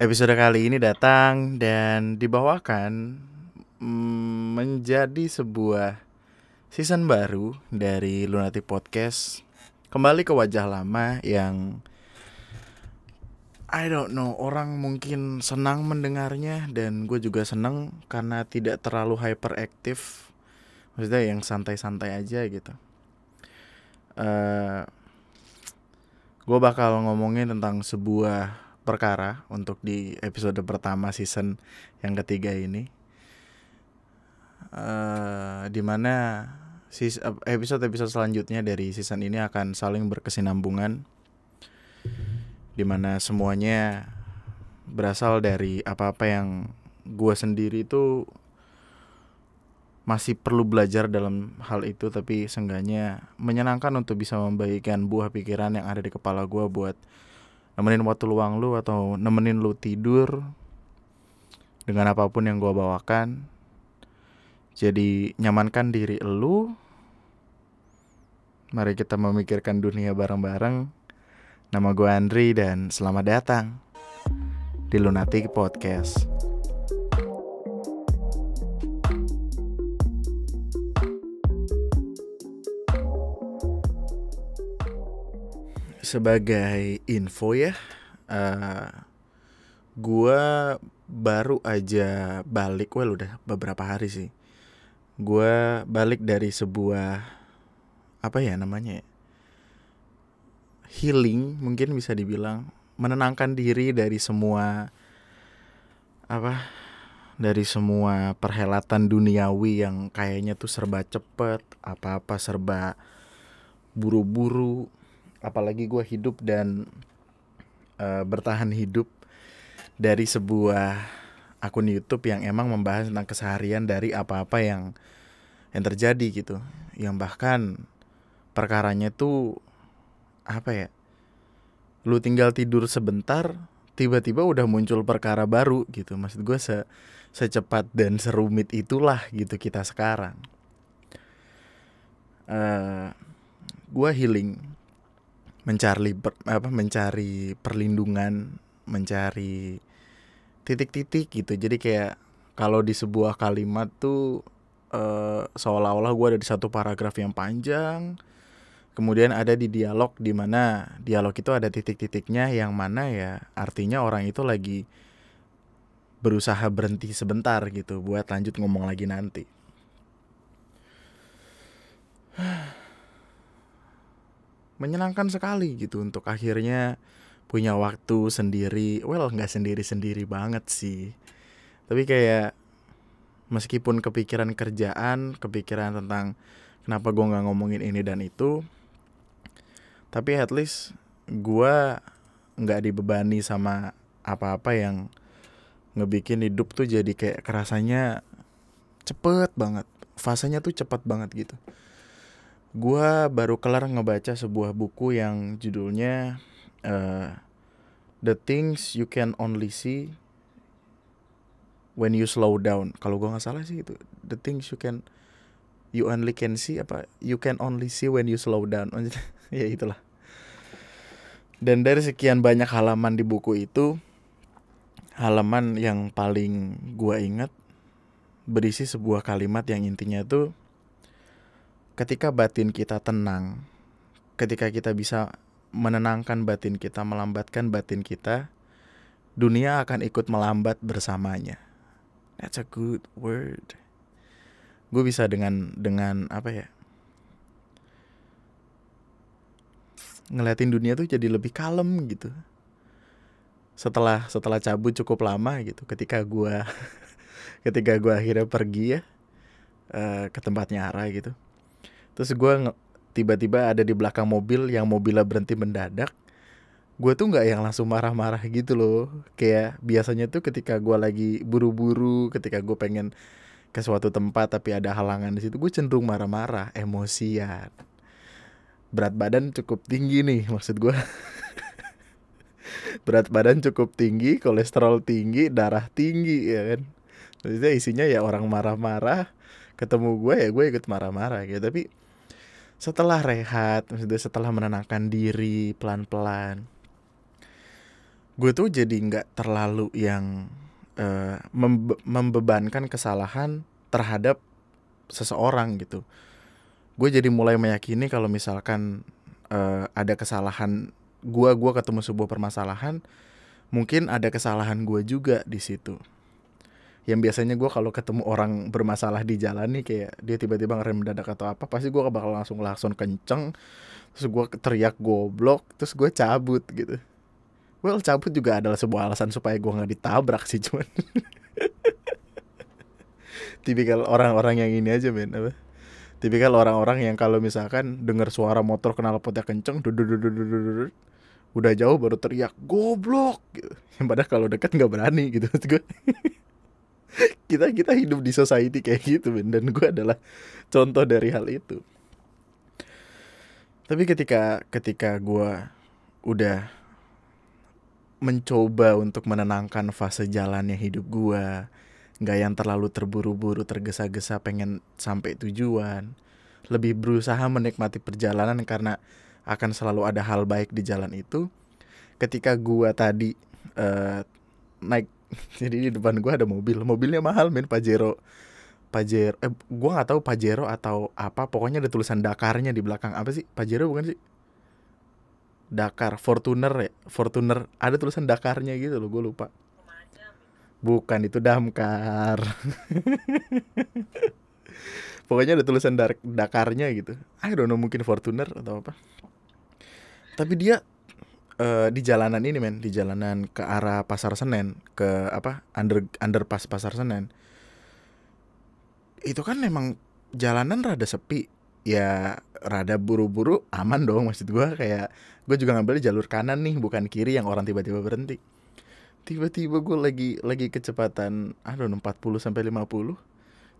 Episode kali ini datang dan dibawakan mm, menjadi sebuah season baru dari Lunati Podcast. Kembali ke wajah lama yang I don't know, orang mungkin senang mendengarnya dan gue juga senang karena tidak terlalu hyperaktif. Maksudnya yang santai-santai aja gitu. Uh, gue bakal ngomongin tentang sebuah perkara untuk di episode pertama season yang ketiga ini. Uh, di mana episode episode selanjutnya dari season ini akan saling berkesinambungan di mana semuanya berasal dari apa-apa yang gue sendiri itu masih perlu belajar dalam hal itu tapi seenggaknya menyenangkan untuk bisa membagikan buah pikiran yang ada di kepala gue buat nemenin waktu luang lu atau nemenin lu tidur dengan apa pun yang gue bawakan jadi nyamankan diri lu mari kita memikirkan dunia bareng-bareng. Nama gue Andri dan selamat datang di Lunatic Podcast sebagai info ya, uh, gua baru aja balik, well udah beberapa hari sih. Gua balik dari sebuah apa ya namanya ya? Healing mungkin bisa dibilang menenangkan diri dari semua apa dari semua perhelatan duniawi yang kayaknya tuh serba cepet apa-apa serba buru-buru apalagi gue hidup dan uh, bertahan hidup dari sebuah akun YouTube yang emang membahas tentang keseharian dari apa-apa yang yang terjadi gitu. Yang bahkan perkaranya tuh apa ya lu tinggal tidur sebentar tiba-tiba udah muncul perkara baru gitu. Maksud gue se secepat dan serumit itulah gitu kita sekarang. Uh, gue healing mencari apa mencari perlindungan mencari titik-titik gitu. Jadi kayak kalau di sebuah kalimat tuh uh, seolah-olah gue ada di satu paragraf yang panjang kemudian ada di dialog di mana dialog itu ada titik-titiknya yang mana ya artinya orang itu lagi berusaha berhenti sebentar gitu buat lanjut ngomong lagi nanti menyenangkan sekali gitu untuk akhirnya punya waktu sendiri. Well nggak sendiri sendiri banget sih. Tapi kayak meskipun kepikiran kerjaan kepikiran tentang kenapa gue nggak ngomongin ini dan itu tapi at least gue nggak dibebani sama apa-apa yang ngebikin hidup tuh jadi kayak kerasanya cepet banget fasenya tuh cepet banget gitu Gua baru kelar ngebaca sebuah buku yang judulnya uh, The Things You Can Only See When You Slow Down. Kalau gua nggak salah sih itu The Things You Can You Only Can See apa You Can Only See When You Slow Down. ya itulah. Dan dari sekian banyak halaman di buku itu, halaman yang paling gua ingat berisi sebuah kalimat yang intinya tuh ketika batin kita tenang, ketika kita bisa menenangkan batin kita, melambatkan batin kita, dunia akan ikut melambat bersamanya. That's a good word. Gue bisa dengan dengan apa ya? Ngeliatin dunia tuh jadi lebih kalem gitu. Setelah setelah cabut cukup lama gitu, ketika gue ketika gue akhirnya pergi ya uh, ke tempatnya Ara gitu terus gue tiba-tiba ada di belakang mobil yang mobilnya berhenti mendadak. Gue tuh nggak yang langsung marah-marah gitu loh. Kayak biasanya tuh ketika gue lagi buru-buru ketika gue pengen ke suatu tempat tapi ada halangan di situ gue cenderung marah-marah emosian. Berat badan cukup tinggi nih maksud gue berat badan cukup tinggi kolesterol tinggi darah tinggi ya kan? Maksudnya isinya ya orang marah-marah ketemu gue ya gue ikut marah-marah gitu. Tapi setelah rehat maksudnya setelah menenangkan diri pelan-pelan gue tuh jadi nggak terlalu yang uh, membe membebankan kesalahan terhadap seseorang gitu. Gue jadi mulai meyakini kalau misalkan uh, ada kesalahan gue gue ketemu sebuah permasalahan mungkin ada kesalahan gue juga di situ yang biasanya gue kalau ketemu orang bermasalah di jalan nih kayak dia tiba-tiba ngerem mendadak atau apa pasti gue bakal langsung langsung kenceng terus gue teriak goblok terus gue cabut gitu. Well cabut juga adalah sebuah alasan supaya gue nggak ditabrak sih cuman. Tipikal orang-orang yang ini aja men apa? Tipikal orang-orang yang kalau misalkan dengar suara motor kenal potnya kenceng udah jauh baru teriak goblok! gitu. yang padahal kalau dekat nggak berani gitu gue kita kita hidup di society kayak gitu men dan gue adalah contoh dari hal itu. Tapi ketika ketika gue udah mencoba untuk menenangkan fase jalannya hidup gua nggak yang terlalu terburu-buru tergesa-gesa pengen sampai tujuan lebih berusaha menikmati perjalanan karena akan selalu ada hal baik di jalan itu ketika gua tadi uh, naik jadi di depan gua ada mobil. Mobilnya mahal men Pajero. Pajero eh gua nggak tahu Pajero atau apa. Pokoknya ada tulisan Dakarnya di belakang. Apa sih? Pajero bukan sih? Dakar Fortuner ya? Fortuner. Ada tulisan Dakarnya gitu loh gue lupa. Bukan itu damkar. Pokoknya ada tulisan Dakarnya gitu. I don't know mungkin Fortuner atau apa. Tapi dia uh, di jalanan ini men. Di jalanan ke arah pasar Senen ke apa under underpass pasar Senen. Itu kan memang jalanan rada sepi. Ya rada buru-buru aman dong maksud gue kayak gue juga ngambil jalur kanan nih bukan kiri yang orang tiba-tiba berhenti. Tiba-tiba gue lagi lagi kecepatan aduh 40 sampai 50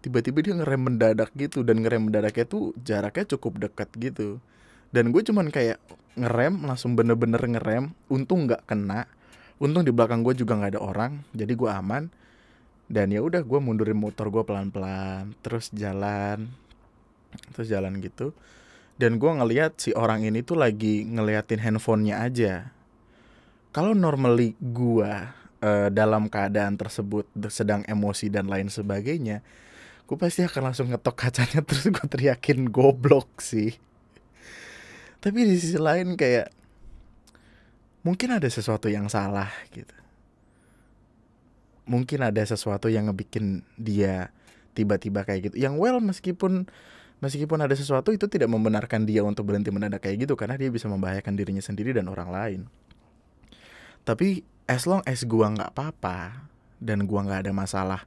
tiba-tiba dia ngerem mendadak gitu dan ngerem mendadaknya tuh jaraknya cukup dekat gitu dan gue cuman kayak ngerem langsung bener-bener ngerem. Untung nggak kena. Untung di belakang gue juga nggak ada orang jadi gue aman. Dan ya udah gue mundurin motor gue pelan-pelan terus jalan terus jalan gitu. Dan gue ngeliat si orang ini tuh lagi ngeliatin handphonenya aja. Kalau normally gue uh, dalam keadaan tersebut sedang emosi dan lain sebagainya gue pasti akan langsung ngetok kacanya terus gue teriakin goblok sih tapi di sisi lain kayak mungkin ada sesuatu yang salah gitu mungkin ada sesuatu yang ngebikin dia tiba-tiba kayak gitu yang well meskipun Meskipun ada sesuatu itu tidak membenarkan dia untuk berhenti mendadak kayak gitu karena dia bisa membahayakan dirinya sendiri dan orang lain. Tapi as long as gua nggak apa-apa dan gua nggak ada masalah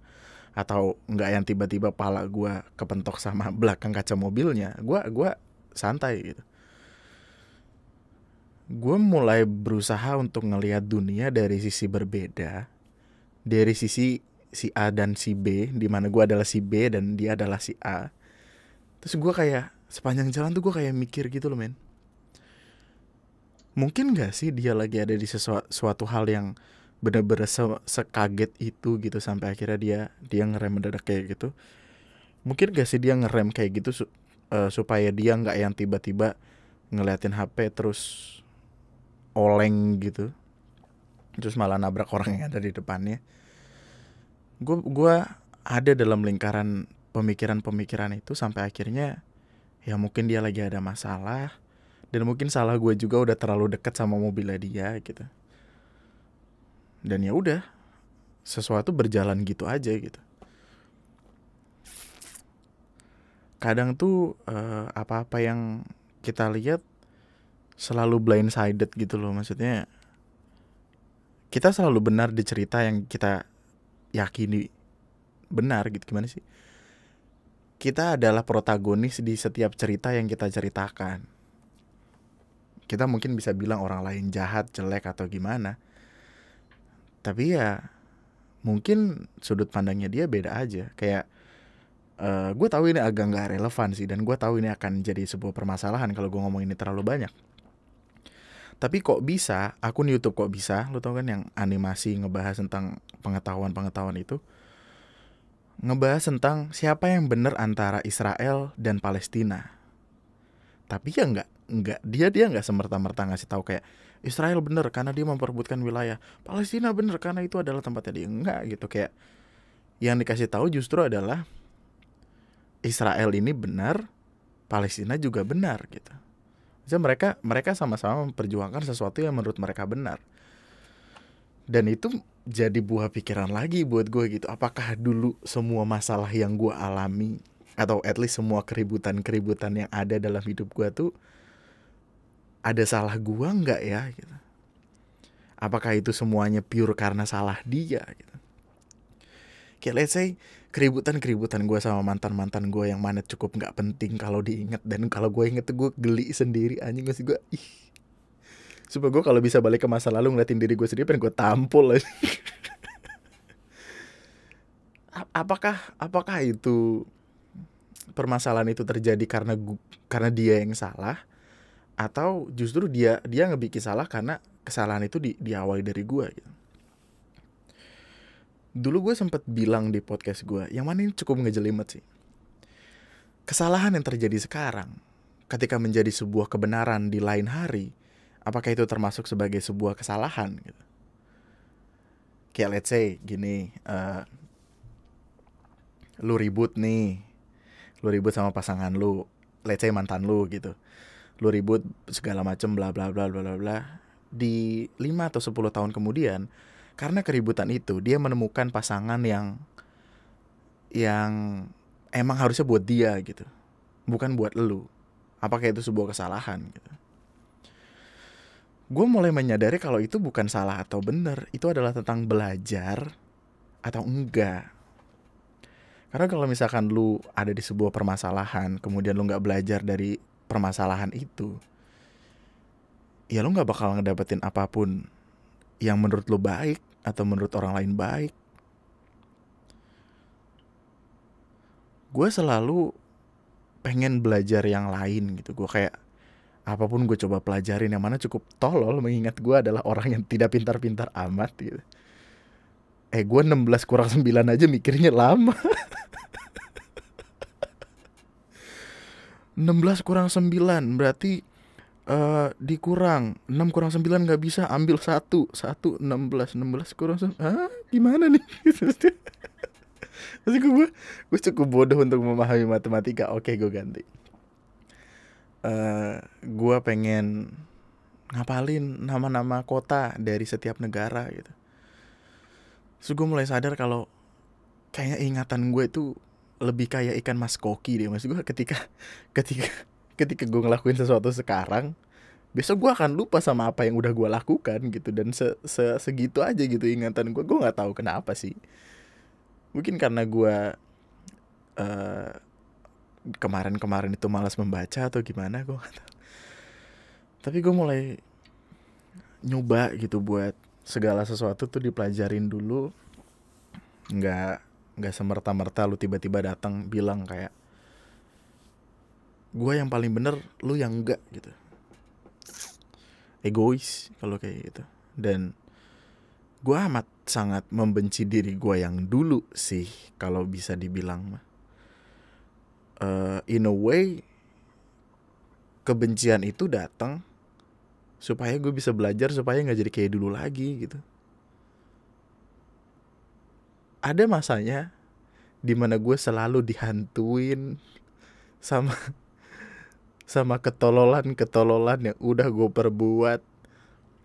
atau nggak yang tiba-tiba pala gua kepentok sama belakang kaca mobilnya, gua gua santai gitu. Gue mulai berusaha untuk ngelihat dunia dari sisi berbeda, dari sisi si A dan si B, di mana gue adalah si B dan dia adalah si A. Terus gue kayak sepanjang jalan tuh gue kayak mikir gitu loh men. Mungkin gak sih dia lagi ada di sesuatu suatu hal yang bener-bener se sekaget itu gitu sampai akhirnya dia dia ngerem mendadak kayak gitu? Mungkin gak sih dia ngerem kayak gitu su uh, supaya dia nggak yang tiba-tiba ngeliatin HP terus oleng gitu. Terus malah nabrak orang yang ada di depannya. Gue gua ada dalam lingkaran pemikiran-pemikiran itu sampai akhirnya ya mungkin dia lagi ada masalah dan mungkin salah gue juga udah terlalu deket sama mobilnya dia gitu. Dan ya udah sesuatu berjalan gitu aja gitu. Kadang tuh uh, apa-apa yang kita lihat selalu blindsided gitu loh maksudnya kita selalu benar di cerita yang kita yakini benar gitu gimana sih kita adalah protagonis di setiap cerita yang kita ceritakan. Kita mungkin bisa bilang orang lain jahat, jelek atau gimana. Tapi ya mungkin sudut pandangnya dia beda aja. Kayak uh, gue tahu ini agak nggak relevan sih dan gue tahu ini akan jadi sebuah permasalahan kalau gue ngomong ini terlalu banyak. Tapi kok bisa, akun YouTube kok bisa, lo tau kan yang animasi ngebahas tentang pengetahuan-pengetahuan itu? Ngebahas tentang siapa yang benar antara Israel dan Palestina. Tapi ya nggak nggak dia dia nggak semerta-merta ngasih tahu kayak Israel bener karena dia memperebutkan wilayah. Palestina bener karena itu adalah tempatnya dia. Enggak gitu. Kayak yang dikasih tahu justru adalah Israel ini benar Palestina juga benar gitu jadi mereka mereka sama-sama memperjuangkan sesuatu yang menurut mereka benar. Dan itu jadi buah pikiran lagi buat gue gitu. Apakah dulu semua masalah yang gue alami atau at least semua keributan-keributan yang ada dalam hidup gue tuh ada salah gue nggak ya gitu? Apakah itu semuanya pure karena salah dia gitu? Kayak let's say keributan-keributan gue sama mantan-mantan gue yang mana cukup nggak penting kalau diinget dan kalau gue inget tuh gue geli sendiri anjing masih gue ih Supaya gue kalau bisa balik ke masa lalu ngeliatin diri gue sendiri pengen gue tampol aja. apakah apakah itu permasalahan itu terjadi karena karena dia yang salah atau justru dia dia ngebikin salah karena kesalahan itu di diawali dari gue gitu. Dulu gue sempet bilang di podcast gue, yang mana ini cukup ngejelimet sih. Kesalahan yang terjadi sekarang, ketika menjadi sebuah kebenaran di lain hari, apakah itu termasuk sebagai sebuah kesalahan gitu? Kayak let's say gini uh, lu ribut nih lu ribut sama pasangan lu let's say mantan lu gitu. Lu ribut segala macem bla bla bla bla bla bla. Di 5 atau 10 tahun kemudian karena keributan itu dia menemukan pasangan yang yang emang harusnya buat dia gitu. Bukan buat lu. Apakah itu sebuah kesalahan gitu. Gue mulai menyadari kalau itu bukan salah atau benar. Itu adalah tentang belajar atau enggak. Karena kalau misalkan lu ada di sebuah permasalahan kemudian lu nggak belajar dari permasalahan itu ya lu nggak bakal ngedapetin apa pun yang menurut lu baik atau menurut orang lain baik gue selalu pengen belajar yang lain gitu gue kayak apa pun gue coba pelajarin yang mana cukup tolol mengingat gue adalah orang yang tidak pintar-pintar amat gitu. Eh gue 16 kurang 9 aja mikirnya lama. 16 kurang 9 berarti uh, dikurang. 6 kurang 9 gak bisa ambil 1 1 16 16 kurang 9 Hah? Gimana nih? Maksud gue, gue cukup bodoh untuk memahami matematika. Oke gue ganti. Uh, eh, gue pengen ngapalin nama-nama kota dari setiap negara gitu. So gue mulai sadar kalau kayaknya ingatan gue itu lebih kayak ikan mas koki deh. Mas gue ketika ketika ketika gue ngelakuin sesuatu sekarang besok gue akan lupa sama apa yang udah gue lakukan gitu dan se, se segitu aja gitu ingatan gue gue nggak tahu kenapa sih mungkin karena gue uh, kemarin-kemarin itu malas membaca atau gimana gue gak tahu. Tapi gue mulai nyoba gitu buat segala sesuatu tuh dipelajarin dulu. Nggak nggak semerta-merta lu tiba-tiba datang bilang kayak gue yang paling bener, lu yang enggak gitu. Egois kalau kayak gitu. Dan gue amat sangat membenci diri gue yang dulu sih kalau bisa dibilang mah uh, in a way kebencian itu datang supaya gue bisa belajar supaya nggak jadi kayak dulu lagi gitu ada masanya di mana gue selalu dihantuin sama sama ketololan ketololan yang udah gue perbuat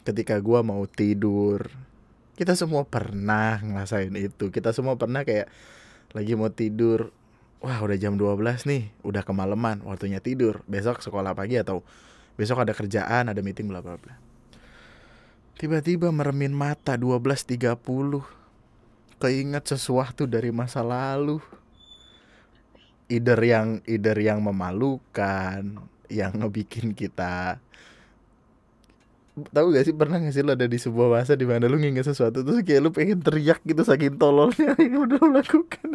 ketika gue mau tidur kita semua pernah ngerasain itu kita semua pernah kayak lagi mau tidur wah udah jam 12 nih, udah kemalaman, waktunya tidur. Besok sekolah pagi atau besok ada kerjaan, ada meeting bla bla bla. Tiba-tiba meremin mata 12.30. Keinget sesuatu dari masa lalu. Either yang either yang memalukan, yang ngebikin kita tahu gak sih pernah gak sih lo ada di sebuah masa di mana lu nginget sesuatu terus kayak lu pengen teriak gitu saking tololnya yang udah lo lakukan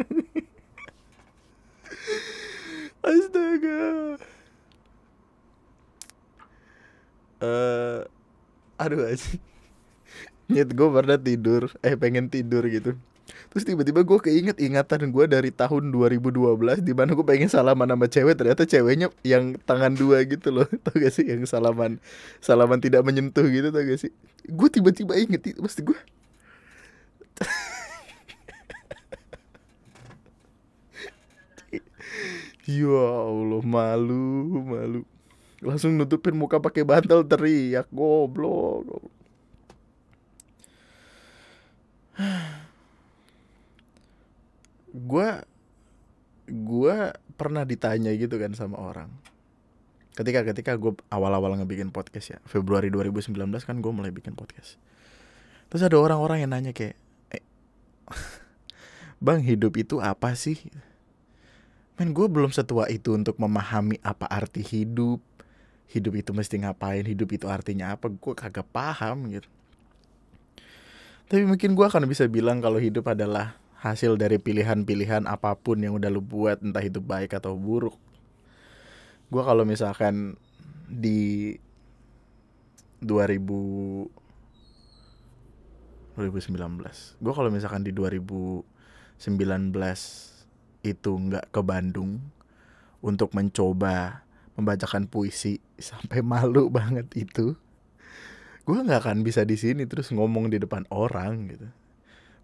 Astaga. Eh, uh, aduh aja. Nyet gue pernah tidur, eh pengen tidur gitu. Terus tiba-tiba gue keinget ingatan gue dari tahun 2012 di mana gue pengen salaman sama cewek ternyata ceweknya yang tangan dua gitu loh. Tau gak sih yang salaman salaman tidak menyentuh gitu tau gak sih? Gue tiba-tiba inget itu pasti gue Ya Allah malu malu. Langsung nutupin muka pakai bantal teriak goblok, goblok. gue gue pernah ditanya gitu kan sama orang. Ketika ketika gue awal-awal ngebikin podcast ya Februari 2019 kan gue mulai bikin podcast. Terus ada orang-orang yang nanya kayak eh, bang hidup itu apa sih? Men gue belum setua itu untuk memahami apa arti hidup. Hidup itu mesti ngapain? Hidup itu artinya apa? Gue kagak paham gitu. Tapi mungkin gue akan bisa bilang kalau hidup adalah hasil dari pilihan-pilihan apa pun yang udah lu buat entah itu baik atau buruk. Gue kalau misalkan di 2000 2019 gue kalau misalkan di 2019 itu nggak ke Bandung untuk mencoba membacakan puisi sampai malu banget itu gue nggak akan bisa di sini terus ngomong di depan orang gitu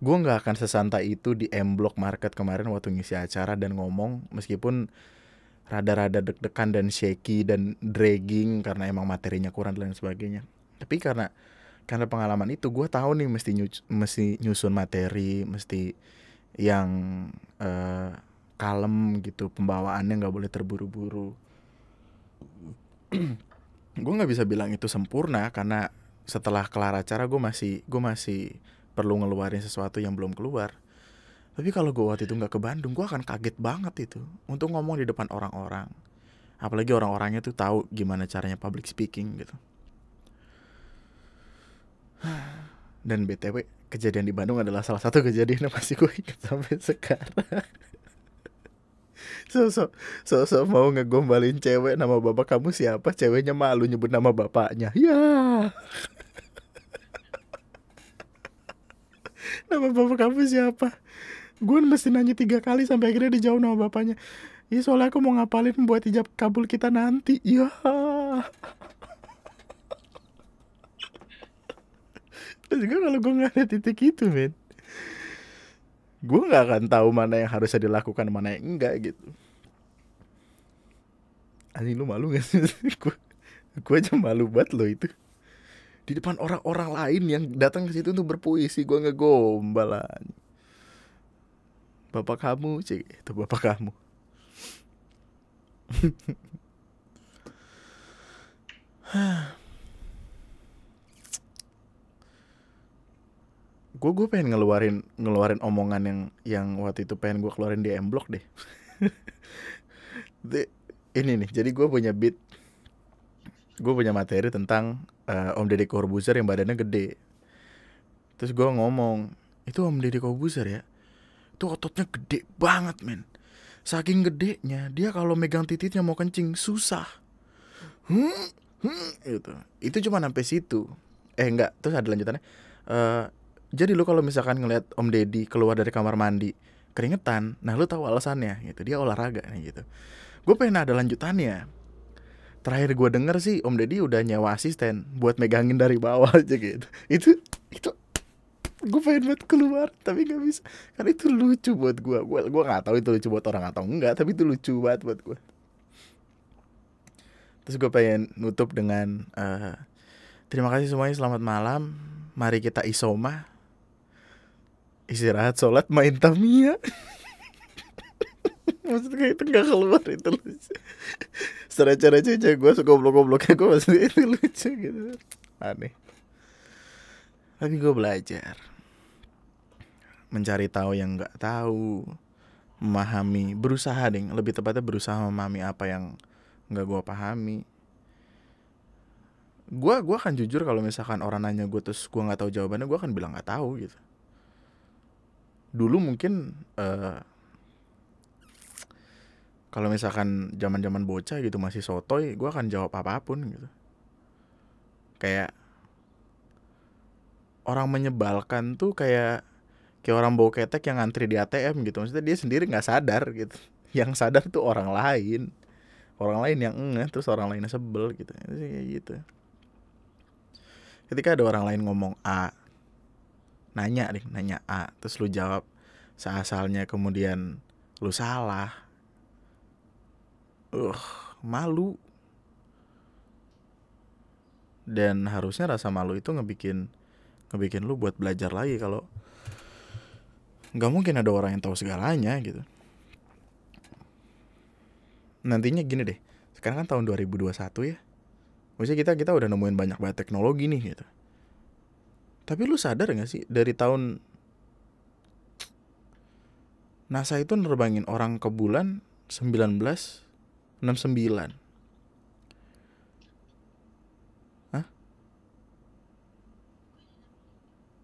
gue nggak akan sesantai itu di M Block Market kemarin waktu ngisi acara dan ngomong meskipun rada-rada deg-degan dan shaky dan dragging karena emang materinya kurang dan sebagainya. Tapi karena karena pengalaman itu gue tahu nih mesti nyus, mesti nyusun materi mesti yang uh, kalem gitu pembawaannya nggak boleh terburu-buru. Gue nggak bisa bilang itu sempurna karena setelah kelar acara gue masih gue masih perlu ngeluarin sesuatu yang belum keluar tapi kalau gue waktu itu nggak ke Bandung, gue akan kaget banget itu untuk ngomong di depan orang-orang. Apalagi orang-orangnya tuh tahu gimana caranya public speaking gitu. Dan btw kejadian di Bandung adalah salah satu kejadian yang masih gue ingat sampai sekarang. so so so so mau ngegombalin cewek nama bapak kamu siapa ceweknya malu nyebut nama bapaknya ya nama bapak kamu siapa? Gue mesti nanya tiga kali sampai akhirnya dijawab sama bapaknya. Iya soalnya aku mau ngapalin buat ijab kabul kita nanti. Iya. Dan juga kalau gue gak ada titik itu men. Gue gak akan tahu mana yang harusnya dilakukan Mana yang enggak gitu. Anjing lu malu gak sih? Gue aja malu banget lo itu di depan orang-orang lain yang datang ke situ untuk berpuisi. Gue ngegombal bapak kamu cik. Itu bapak kamu. Gue gue pengen ngeluarin ngeluarin omongan yang yang waktu itu pengen gue keluarin di M Block deh. Ini nih. Jadi gue punya beat. Gue punya materi tentang uh, Om Deddy Corbuzier yang badannya gede. Terus gue ngomong itu Om Deddy Corbuzier ya? Itu ototnya gede banget men. Saking gedenya dia kalau megang titiknya mau kencing susah. Hmm, hmm, itu itu cuma sampai situ. Eh enggak. Terus ada lanjutannya. Uh, jadi lu kalau misalkan ngeliat Om Deddy keluar dari kamar mandi keringetan nah lu tahu alasannya gitu. Dia olahraga nih gitu. Gue pengen ada lanjutannya terakhir gue denger sih Om Deddy udah nyewa asisten buat megangin dari bawah aja gitu. Itu itu gue pengen banget keluar tapi gak bisa. Kan itu lucu buat gue gue gue nggak tahu itu lucu buat orang atau enggak tapi itu lucu banget buat gue terus gue pengen nutup dengan uh, terima kasih semuanya selamat malam. Mari kita isoma istirahat sholat main tamia maksudnya itu gak keluar itu lucu. Cara aja gue suka goblok-gobloknya gue maksudnya itu lucu gitu. Aneh. Tapi gue belajar mencari tahu yang nggak tahu memahami berusaha deh lebih tepatnya berusaha memahami apa yang nggak gue pahami. Gue gua akan jujur kalau misalkan orang nanya gue terus gue nggak tahu jawabannya gue akan bilang nggak tahu gitu. Dulu mungkin uh, kalau misalkan zaman zaman bocah gitu masih sotoy gue akan jawab apa pun gitu. Kayak orang menyebalkan tuh kayak kayak orang bawa ketek yang ngantri di ATM gitu. Maksudnya dia sendiri nggak sadar gitu. Yang sadar tuh orang lain. Orang lain yang enggak terus orang lainnya sebel gitu. Kayak gitu. Ketika ada orang lain ngomong A nanya nih nanya A terus lu jawab seasalnya kemudian lu salah uh malu. Dan harusnya rasa malu itu ngebikin ngebikin lu buat belajar lagi kalau nggak mungkin ada orang yang tahu segalanya gitu. Nantinya gini deh sekarang kan tahun 2021 ya. Maksudnya kita kita udah nemuin banyak banget teknologi nih gitu. Tapi lu sadar gak sih dari tahun NASA itu nerbangin orang ke bulan 1969 Hah?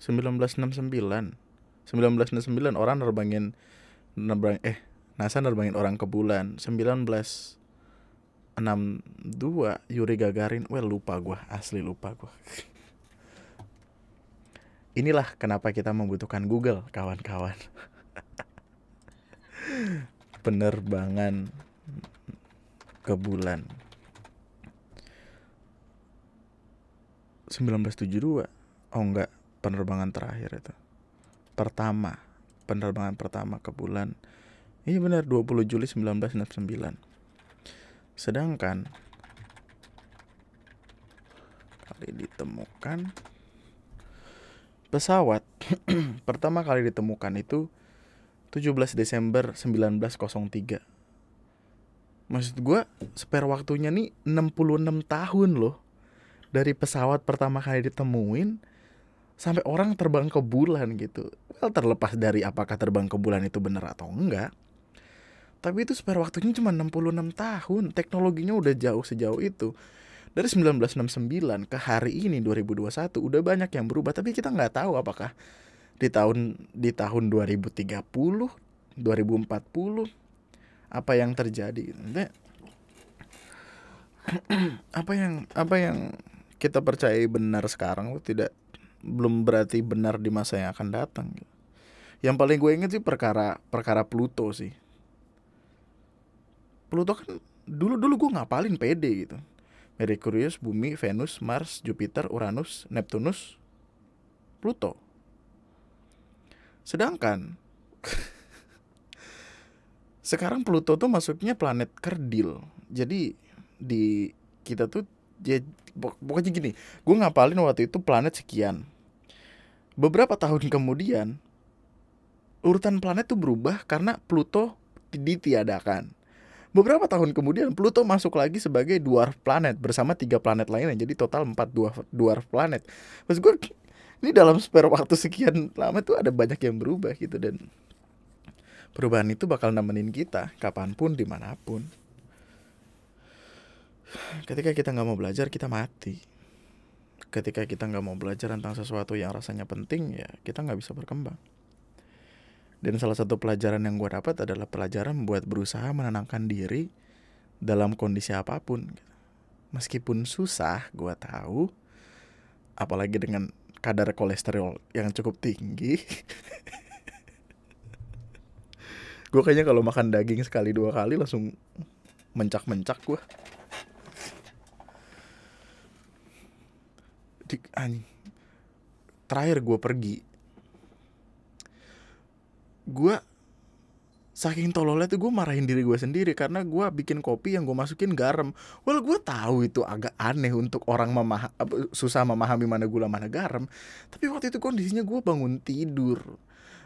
1969 1969 orang nerbangin nerbang eh NASA nerbangin orang ke bulan. 1962 Yuri Gagarin. Well lupa gua. Asli lupa gua. Inilah kenapa kita membutuhkan Google kawan-kawan. Penerbangan ke bulan. 1972 oh enggak. Penerbangan terakhir itu. Pertama. Penerbangan pertama ke bulan. Ini benar. 20 Juli 1969 sedangkan kali ditemukan pesawat pertama kali ditemukan itu 17 Desember 1903 maksud gue spare waktunya nih 66 tahun loh dari pesawat pertama kali ditemuin sampai orang terbang ke bulan gitu. Well, terlepas dari apakah terbang ke bulan itu benar atau enggak. Tapi itu spare waktunya cuma 66 tahun. Teknologinya udah jauh sejauh itu. Dari 1969 ke hari ini 2021 udah banyak yang berubah tapi kita nggak tahu apakah di tahun di tahun 2030, 2040 apa yang terjadi. apa yang apa yang kita percayai benar sekarang tidak belum berarti benar di masa yang akan datang. Yang paling gue inget sih perkara perkara Pluto sih. Pluto kan dulu dulu gue ngapalin pede gitu. Merkurius, Bumi, Venus, Mars, Jupiter, Uranus, Neptunus, Pluto. Sedangkan sekarang Pluto tuh masuknya planet kerdil. Jadi di kita tuh ya, pokoknya gini, gue ngapalin waktu itu planet sekian beberapa tahun kemudian urutan planet tuh berubah karena Pluto ditiadakan. Beberapa tahun kemudian Pluto masuk lagi sebagai dwarf planet bersama tiga planet lainnya. Jadi total empat dwarf, dwarf planet. Maksud gue ini dalam spare waktu sekian lama tuh ada banyak yang berubah gitu dan perubahan itu bakal nemenin kita kapan pun di mana pun. Ketika kita nggak mau belajar kita mati. Ketika kita nggak mau belajar tentang sesuatu yang rasanya penting ya kita nggak bisa berkembang. Dan salah satu pelajaran yang gue dapat adalah pelajaran buat berusaha menenangkan diri dalam kondisi apa pun. Meskipun susah gue tahu apalagi dengan kadar kolesterol yang cukup tinggi gue kayaknya kalau makan daging sekali dua kali langsung mencak-mencak gue di, anjing terakhir gue pergi gue saking tololnya tuh gue marahin diri gue sendiri karena gue bikin kopi yang gue masukin garam. Well gue tahu itu agak aneh untuk orang memah susah memahami mana gula mana garam. Tapi waktu itu kondisinya gue bangun tidur.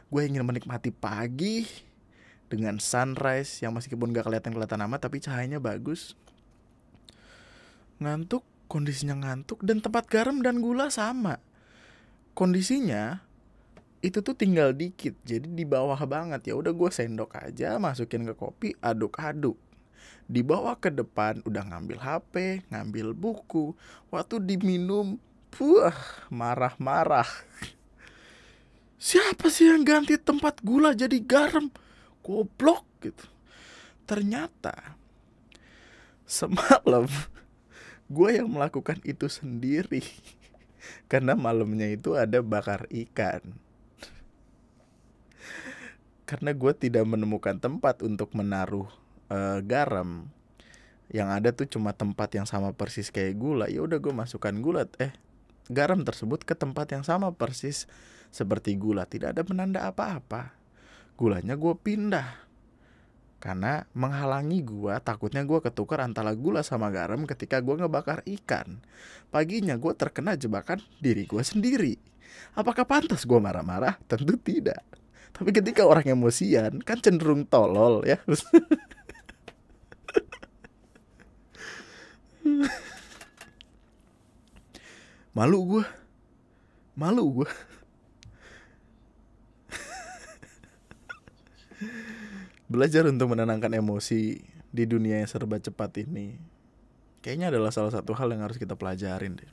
Gue ingin menikmati pagi dengan sunrise yang meskipun gak kelihatan kelihatan amat tapi cahayanya bagus. Ngantuk kondisinya ngantuk dan tempat garam dan gula sama. Kondisinya itu tuh tinggal dikit, jadi di bawah banget. Ya udah gue sendok aja, masukin ke kopi, aduk-aduk. Dibawa ke depan, udah ngambil HP, ngambil buku. Waktu diminum, puah, marah-marah. Siapa sih yang ganti tempat gula jadi garam? Goblok gitu. Ternyata semalam gue yang melakukan itu sendiri. Karena malamnya itu ada bakar ikan. Karena gue tidak menemukan tempat untuk menaruh uh, garam. Yang ada tuh cuma tempat yang sama persis kayak gula. Ya udah gue masukkan gula eh garam tersebut ke tempat yang sama persis seperti gula. Tidak ada penanda apa-apa gulanya gue pindah. Karena menghalangi gue takutnya gue ketukar antara gula sama garam ketika gue ngebakar ikan. Paginya gue terkena jebakan diri gue sendiri. Apakah pantas gue marah-marah? Tentu tidak. Tapi ketika orang emosian kan cenderung tolol ya. Malu gue malu gue belajar untuk menenangkan emosi di dunia yang serba cepat ini kayaknya adalah salah satu hal yang harus kita pelajarin deh.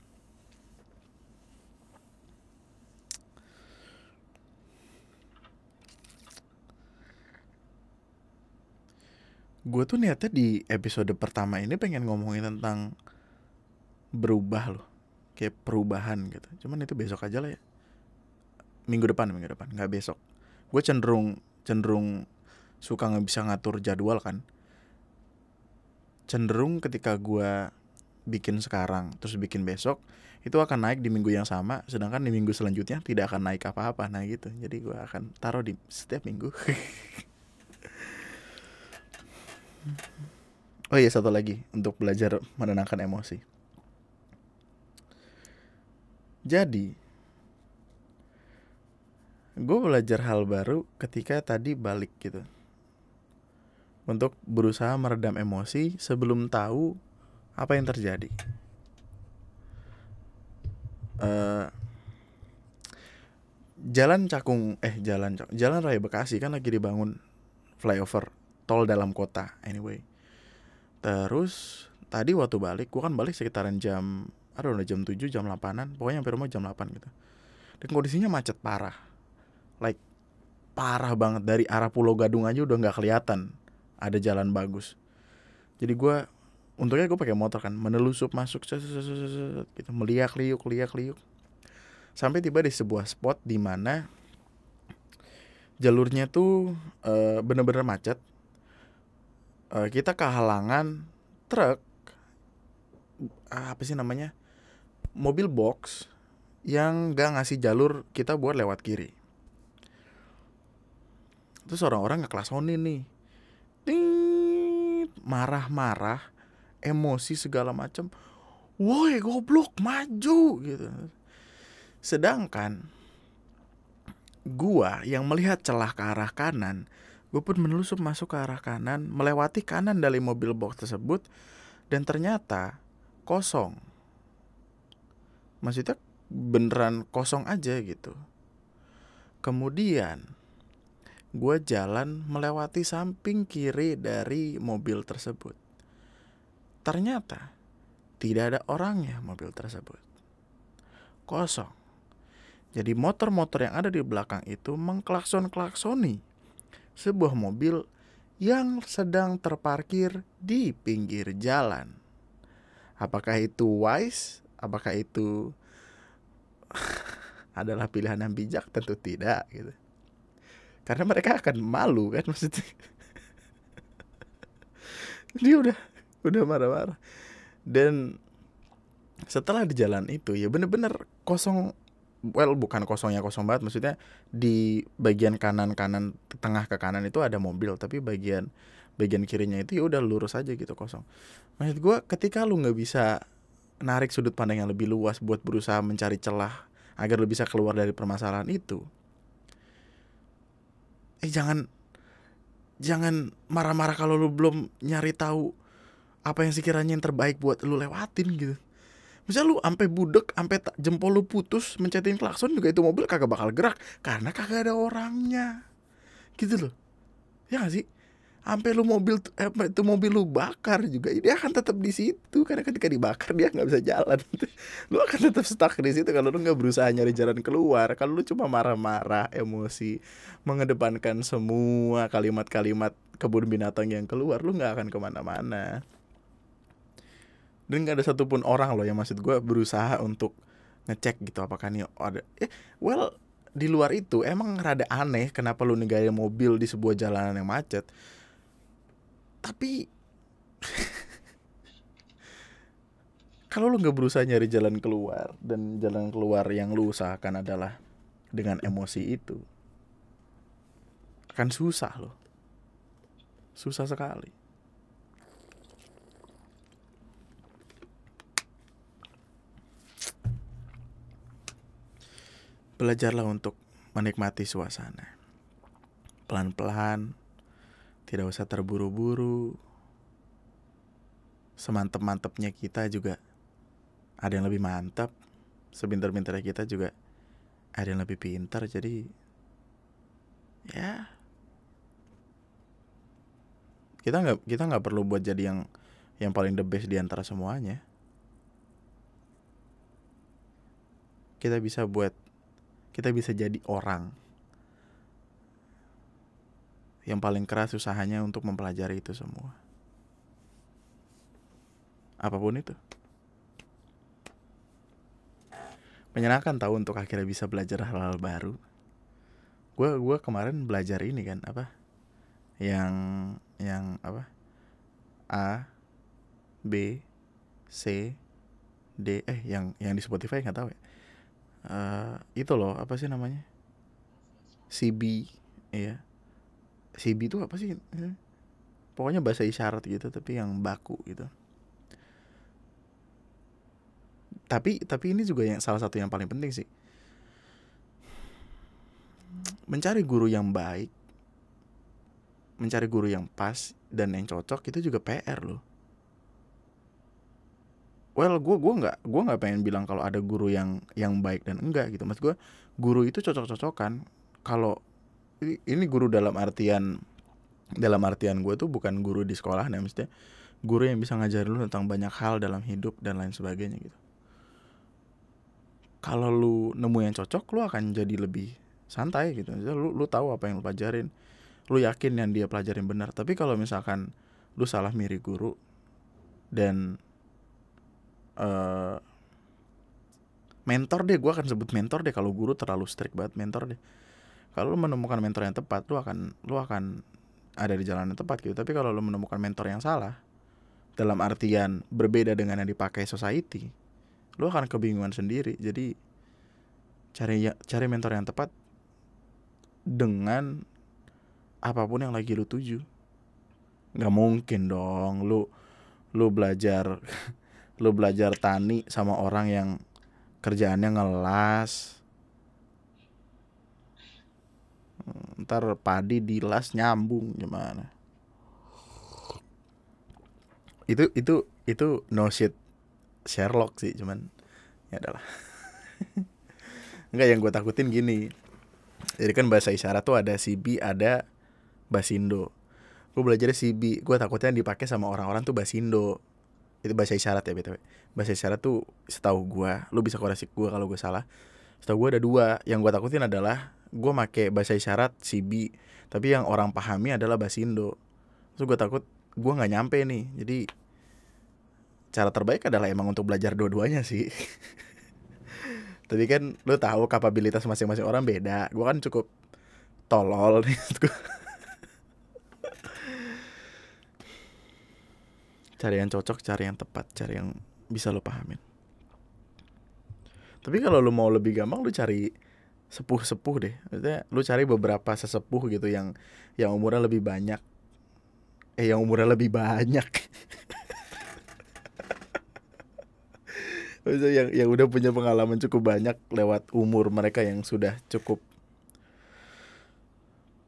Gue tuh niatnya di episode pertama ini pengen ngomongin tentang berubah loh kayak perubahan gitu. Cuman itu besok aja lah ya. Minggu depan minggu depan. Nggak besok. Gue cenderung cenderung suka nggak bisa ngatur jadwal kan cenderung ketika gue bikin sekarang terus bikin besok itu akan naik di minggu yang sama sedangkan di minggu selanjutnya tidak akan naik apa-apa nah gitu jadi gue akan taruh di setiap minggu Oh iya satu lagi untuk belajar menenangkan emosi. Jadi, gue belajar hal baru ketika tadi balik gitu. Untuk berusaha meredam emosi sebelum tahu apa yang terjadi. Uh, jalan Cakung eh jalan jalan Raya Bekasi kan lagi dibangun flyover tol dalam kota anyway. Terus tadi waktu balik gua kan balik sekitaran jam aduh udah jam 7 jam 8an pokoknya hampir rumah jam 8 gitu. Dan kondisinya macet parah. Like parah banget dari arah Pulau Gadung aja udah nggak kelihatan ada jalan bagus. Jadi gue untungnya gue pakai motor kan menelusup masuk gitu. Meliak liuk liak liuk. Sampai tiba di sebuah spot di mana jalurnya tuh uh, bener-bener macet. Uh, kita kehalangan truk uh, apa sih namanya mobil box yang gak ngasih jalur kita buat lewat kiri. Terus orang-orang nggak kelasonin nih marah-marah emosi segala macam woi goblok maju gitu sedangkan gua yang melihat celah ke arah kanan Gue pun menelusup masuk ke arah kanan, melewati kanan dari mobil box tersebut, dan ternyata kosong. Maksudnya beneran kosong aja gitu. Kemudian gue jalan melewati samping kiri dari mobil tersebut. Ternyata tidak ada orangnya mobil tersebut. Kosong. Jadi motor-motor yang ada di belakang itu mengklakson-klaksoni sebuah mobil yang sedang terparkir di pinggir jalan. Apakah itu wise? Apakah itu adalah pilihan yang bijak? Tentu tidak gitu. Karena mereka akan malu kan maksudnya. Dia udah udah marah-marah. Dan setelah di jalan itu ya bener-bener kosong well bukan kosongnya kosong banget maksudnya di bagian kanan kanan tengah ke kanan itu ada mobil tapi bagian bagian kirinya itu ya udah lurus aja gitu kosong maksud gue ketika lu nggak bisa narik sudut pandang yang lebih luas buat berusaha mencari celah agar lu bisa keluar dari permasalahan itu eh jangan jangan marah-marah kalau lu belum nyari tahu apa yang sekiranya yang terbaik buat lu lewatin gitu Misal lu sampai budek, sampai jempol lu putus mencetin klakson juga itu mobil kagak bakal gerak karena kagak ada orangnya. Gitu loh. Ya gak sih? Sampai lu mobil eh, itu mobil lu bakar juga dia akan tetap di situ karena ketika dibakar dia nggak bisa jalan. lu akan tetap stuck di situ kalau lu nggak berusaha nyari jalan keluar. Kalau lu cuma marah-marah, emosi, mengedepankan semua kalimat-kalimat kebun binatang yang keluar, lu nggak akan ke mana-mana dan gak ada satupun orang loh yang maksud gue berusaha untuk ngecek gitu apakah nih ada eh well di luar itu emang rada aneh kenapa lu ninggalin mobil di sebuah jalanan yang macet tapi kalau lu nggak berusaha nyari jalan keluar dan jalan keluar yang lu usahakan adalah dengan emosi itu akan susah loh susah sekali belajarlah untuk menikmati suasana. Pelan-pelan, tidak usah terburu-buru. Semantep-mantepnya kita juga ada yang lebih mantap. Sebintar-bintarnya kita juga ada yang lebih pintar. Jadi, ya kita nggak kita nggak perlu buat jadi yang yang paling the best di antara semuanya. Kita bisa buat kita bisa jadi orang yang paling keras usahanya untuk mempelajari itu semua. Apa pun itu. Menyenangkan tahu untuk akhirnya bisa belajar hal-hal baru. Gue gua kemarin belajar ini kan apa? Yang yang apa? A B C D eh yang yang di Spotify nggak tahu ya uh, itu loh apa sih namanya CB ya CB itu apa sih? Pokoknya bahasa isyarat gitu tapi yang baku gitu. Tapi tapi ini juga yang salah satu yang paling penting sih. Mencari guru yang baik mencari guru yang pas dan yang cocok itu juga PR loh. Well gue gue nggak gue nggak pengen bilang kalau ada guru yang yang baik dan enggak gitu. Mas gue guru itu cocok-cocokan. Kalau ini guru dalam artian dalam artian gue tuh bukan guru di sekolah nih maksudnya guru yang bisa ngajarin lu tentang banyak hal dalam hidup dan lain sebagainya gitu. Kalau lu nemu yang cocok lu akan jadi lebih santai gitu. Lu lu tahu apa yang lu pelajarin. Lu yakin yang dia pelajarin benar. Tapi kalau misalkan lu salah mirip guru dan uh, mentor deh gue akan sebut mentor deh kalau guru terlalu strict banget mentor deh kalau lu menemukan mentor yang tepat lu akan lu akan ada di jalan yang tepat gitu. Tapi kalau lu menemukan mentor yang salah dalam artian berbeda dengan yang dipakai society lu akan kebingungan sendiri. Jadi cari ya, cari mentor yang tepat dengan apa pun yang lagi lu tuju. Nggak mungkin dong. Lu lu belajar lu belajar tani sama orang yang kerjaannya ngelas ntar padi dilas nyambung gimana? Itu itu itu no shit Sherlock sih cuman ya adalah Enggak yang gue takutin gini. Jadi kan bahasa isyarat tuh ada CB ada Basindo. Gue belajar CB Gue takutnya dipakai sama orang-orang tuh Basindo. Itu bahasa isyarat ya btw bahasa isyarat tuh setahu gue lu bisa koreksi gue kalau gue salah. Setahu gue ada dua. Yang gue takutin adalah gue make bahasa isyarat CB tapi yang orang pahami adalah bahasa Indo. Terus gue takut gue nggak nyampe nih. Jadi cara terbaik adalah emang untuk belajar dua-duanya sih. Tapi kan lu tahu kapabilitas masing-masing orang beda. Gue kan cukup tolol nih cari yang cocok cari yang tepat cari yang bisa lo pahamin. Tapi kalau lo mau lebih gampang lo cari sepuh sepuh deh. Maksudnya lo cari beberapa sesepuh gitu yang yang umurnya lebih banyak. Eh yang umurnya lebih banyak. Maksudnya yang yang udah punya pengalaman cukup banyak lewat umur mereka yang sudah cukup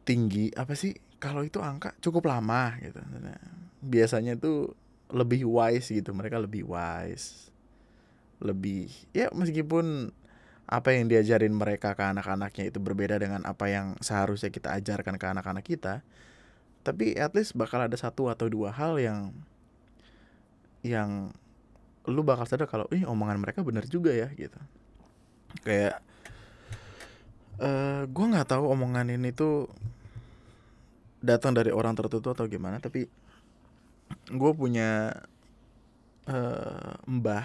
tinggi. Apa sih? Kalau itu angka cukup lama gitu. Biasanya tuh lebih wise gitu. Mereka lebih wise. Lebih ya meskipun apa yang diajarin mereka ke anak-anaknya itu berbeda dengan apa yang seharusnya kita ajarkan ke anak-anak kita. Tapi at least bakal ada satu atau dua hal yang yang lu bakal sadar kalau ih omongan mereka bener juga ya gitu. Kayak uh, eh, gue nggak tahu omongan ini tuh datang dari orang tertentu atau gimana tapi gue punya uh, mbah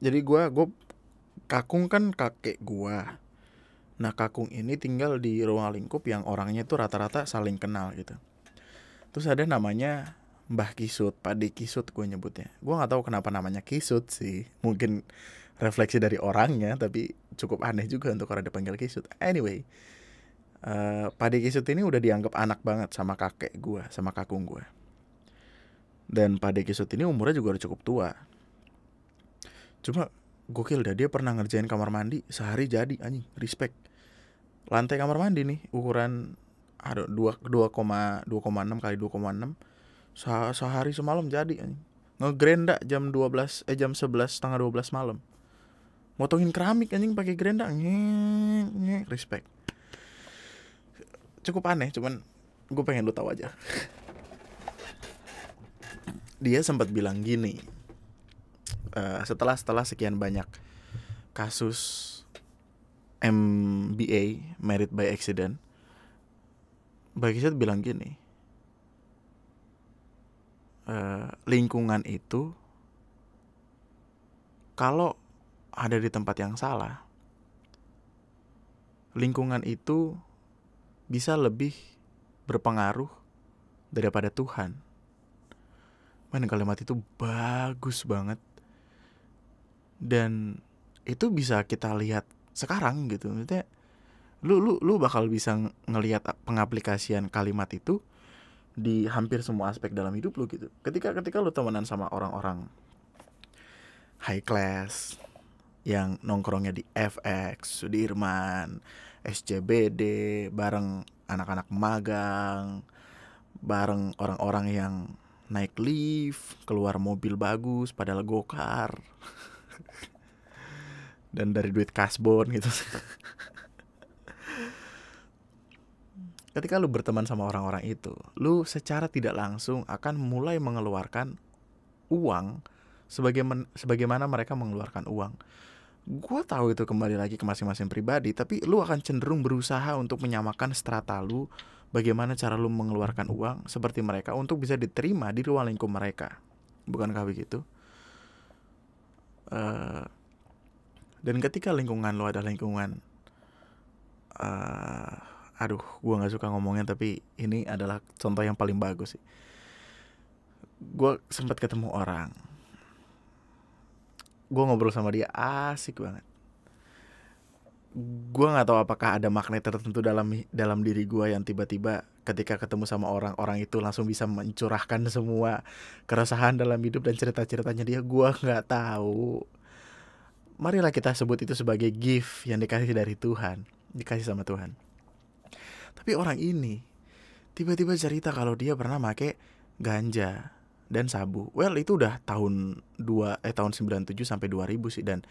jadi gue gue kakung kan kakek gua nah kakung ini tinggal di ruang lingkup yang orangnya tuh rata-rata saling kenal gitu terus ada namanya Mbah Kisut, Pak D Kisut gue nyebutnya. Gue nggak tahu kenapa namanya Kisut sih. Mungkin refleksi dari orangnya, tapi cukup aneh juga untuk orang dipanggil Kisut. Anyway, uh, Pak D Kisut ini udah dianggap anak banget sama kakek gue, sama kakung gue. Dan Pak D Kisut ini umurnya juga udah cukup tua. Cuma gokil dah dia pernah ngerjain kamar mandi sehari jadi anjing respect. Lantai kamar mandi nih ukuran ada dua dua koma dua koma enam kali dua koma enam sehari semalam jadi ngegrenda jam 12 eh jam 11 setengah 12 malam. Motongin keramik anjing pakai grenda nyek respect. Cukup aneh cuman gue pengen lu tahu aja. Dia sempat bilang gini uh, setelah setelah sekian banyak kasus MBA married by accident bagi saya bilang gini Eh, lingkungan itu kalau ada di tempat yang salah, lingkungan itu bisa lebih berpengaruh daripada Tuhan. Man kalimat itu bagus banget. Dan itu bisa kita lihat sekarang gitu. Maksudnya lu lu lu bakal bisa ngelihat pengaplikasian kalimat itu di hampir semua aspek dalam hidup lo gitu ketika ketika lo temenan sama orang-orang high class yang nongkrongnya di FX, Sudirman, SCBD, bareng anak-anak magang, bareng orang-orang yang naik lift, keluar mobil bagus, padahal gokar. Dan dari duit kasbon gitu. ketika lu berteman sama orang-orang itu, lu secara tidak langsung akan mulai mengeluarkan uang sebagaimana, sebagaimana mereka mengeluarkan uang. Gue tahu itu kembali lagi ke masing-masing pribadi, tapi lu akan cenderung berusaha untuk menyamakan strata lu, bagaimana cara lu mengeluarkan uang seperti mereka untuk bisa diterima di ruang lingkup mereka. Bukankah begitu? Uh, dan ketika lingkungan lu ada lingkungan uh, aduh gue nggak suka ngomongnya tapi ini adalah contoh yang paling bagus sih. Gue sempat ketemu orang. Gue ngobrol sama dia asik banget. Gue nggak tahu apakah ada magnet tertentu dalam dalam diri gue yang tiba-tiba ketika ketemu sama orang-orang itu langsung bisa mencurahkan semua keresahan dalam hidup dan cerita-ceritanya dia. Gue nggak tahu marilah kita sebut itu sebagai gift yang dikasih dari Tuhan dikasih sama Tuhan tapi orang ini tiba-tiba cerita kalau dia pernah make ganja dan sabu. Well, itu udah tahun 2 eh tahun 97 sampai 2000 sih dan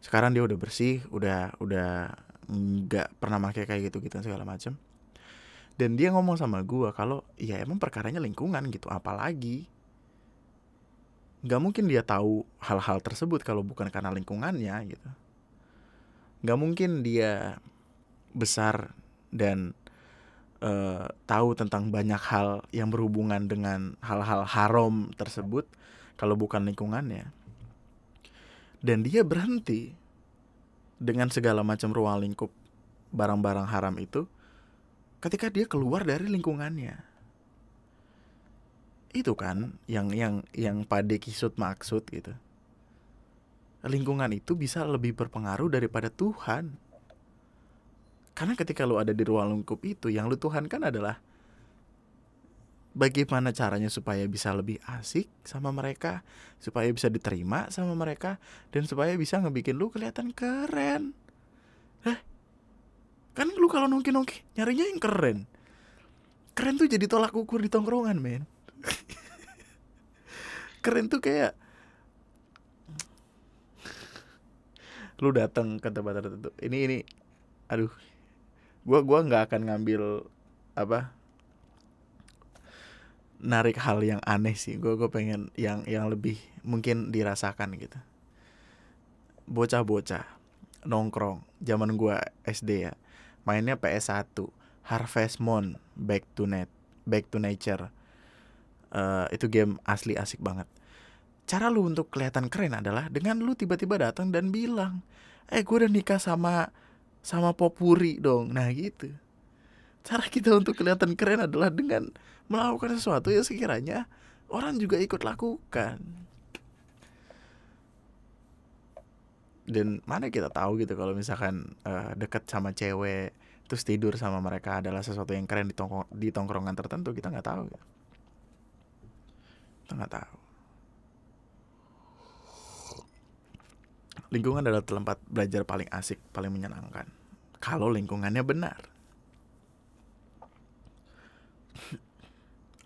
sekarang dia udah bersih, udah udah nggak pernah make kayak gitu-gitu segala macam. Dan dia ngomong sama gua kalau ya emang perkaranya lingkungan gitu, apalagi nggak mungkin dia tahu hal-hal tersebut kalau bukan karena lingkungannya gitu. Nggak mungkin dia besar dan uh, tahu tentang banyak hal yang berhubungan dengan hal-hal haram tersebut kalau bukan lingkungannya. Dan dia berhenti dengan segala macam ruang lingkup barang-barang haram itu ketika dia keluar dari lingkungannya. Itu kan yang yang yang Pade Kisut maksud gitu. Lingkungan itu bisa lebih berpengaruh daripada Tuhan. Karena ketika lu ada di ruang lingkup itu, yang lu Tuhan kan adalah bagaimana caranya supaya bisa lebih asik sama mereka, supaya bisa diterima sama mereka, dan supaya bisa ngebikin lu kelihatan keren. Eh, kan lu kalau nongki-nongki nyarinya yang keren. Keren tuh jadi tolak ukur di tongkrongan, men. Keren tuh kayak lu datang ke tempat tertentu. Ini ini aduh. Gue gua nggak akan ngambil apa narik hal yang aneh sih. Gue gue pengen yang yang lebih mungkin dirasakan gitu. Bocah-bocah nongkrong zaman gue SD ya mainnya PS1 Harvest Moon Back to Net Back to Nature uh, itu game asli asik banget. Cara lu untuk kelihatan keren adalah dengan lu tiba-tiba datang dan bilang eh gue udah nikah sama sama popuri dong. Nah gitu. Cara kita untuk kelihatan keren adalah dengan melakukan sesuatu yang sekiranya orang juga ikut lakukan. Dan mana kita tahu gitu kalau misalkan uh, deket sama cewek terus tidur sama mereka adalah sesuatu yang keren di, tongkrong, di tongkrongan tertentu kita nggak tahu gitu. Nggak tahu Lingkungan adalah tempat belajar paling asik, paling menyenangkan. Kalau lingkungannya benar.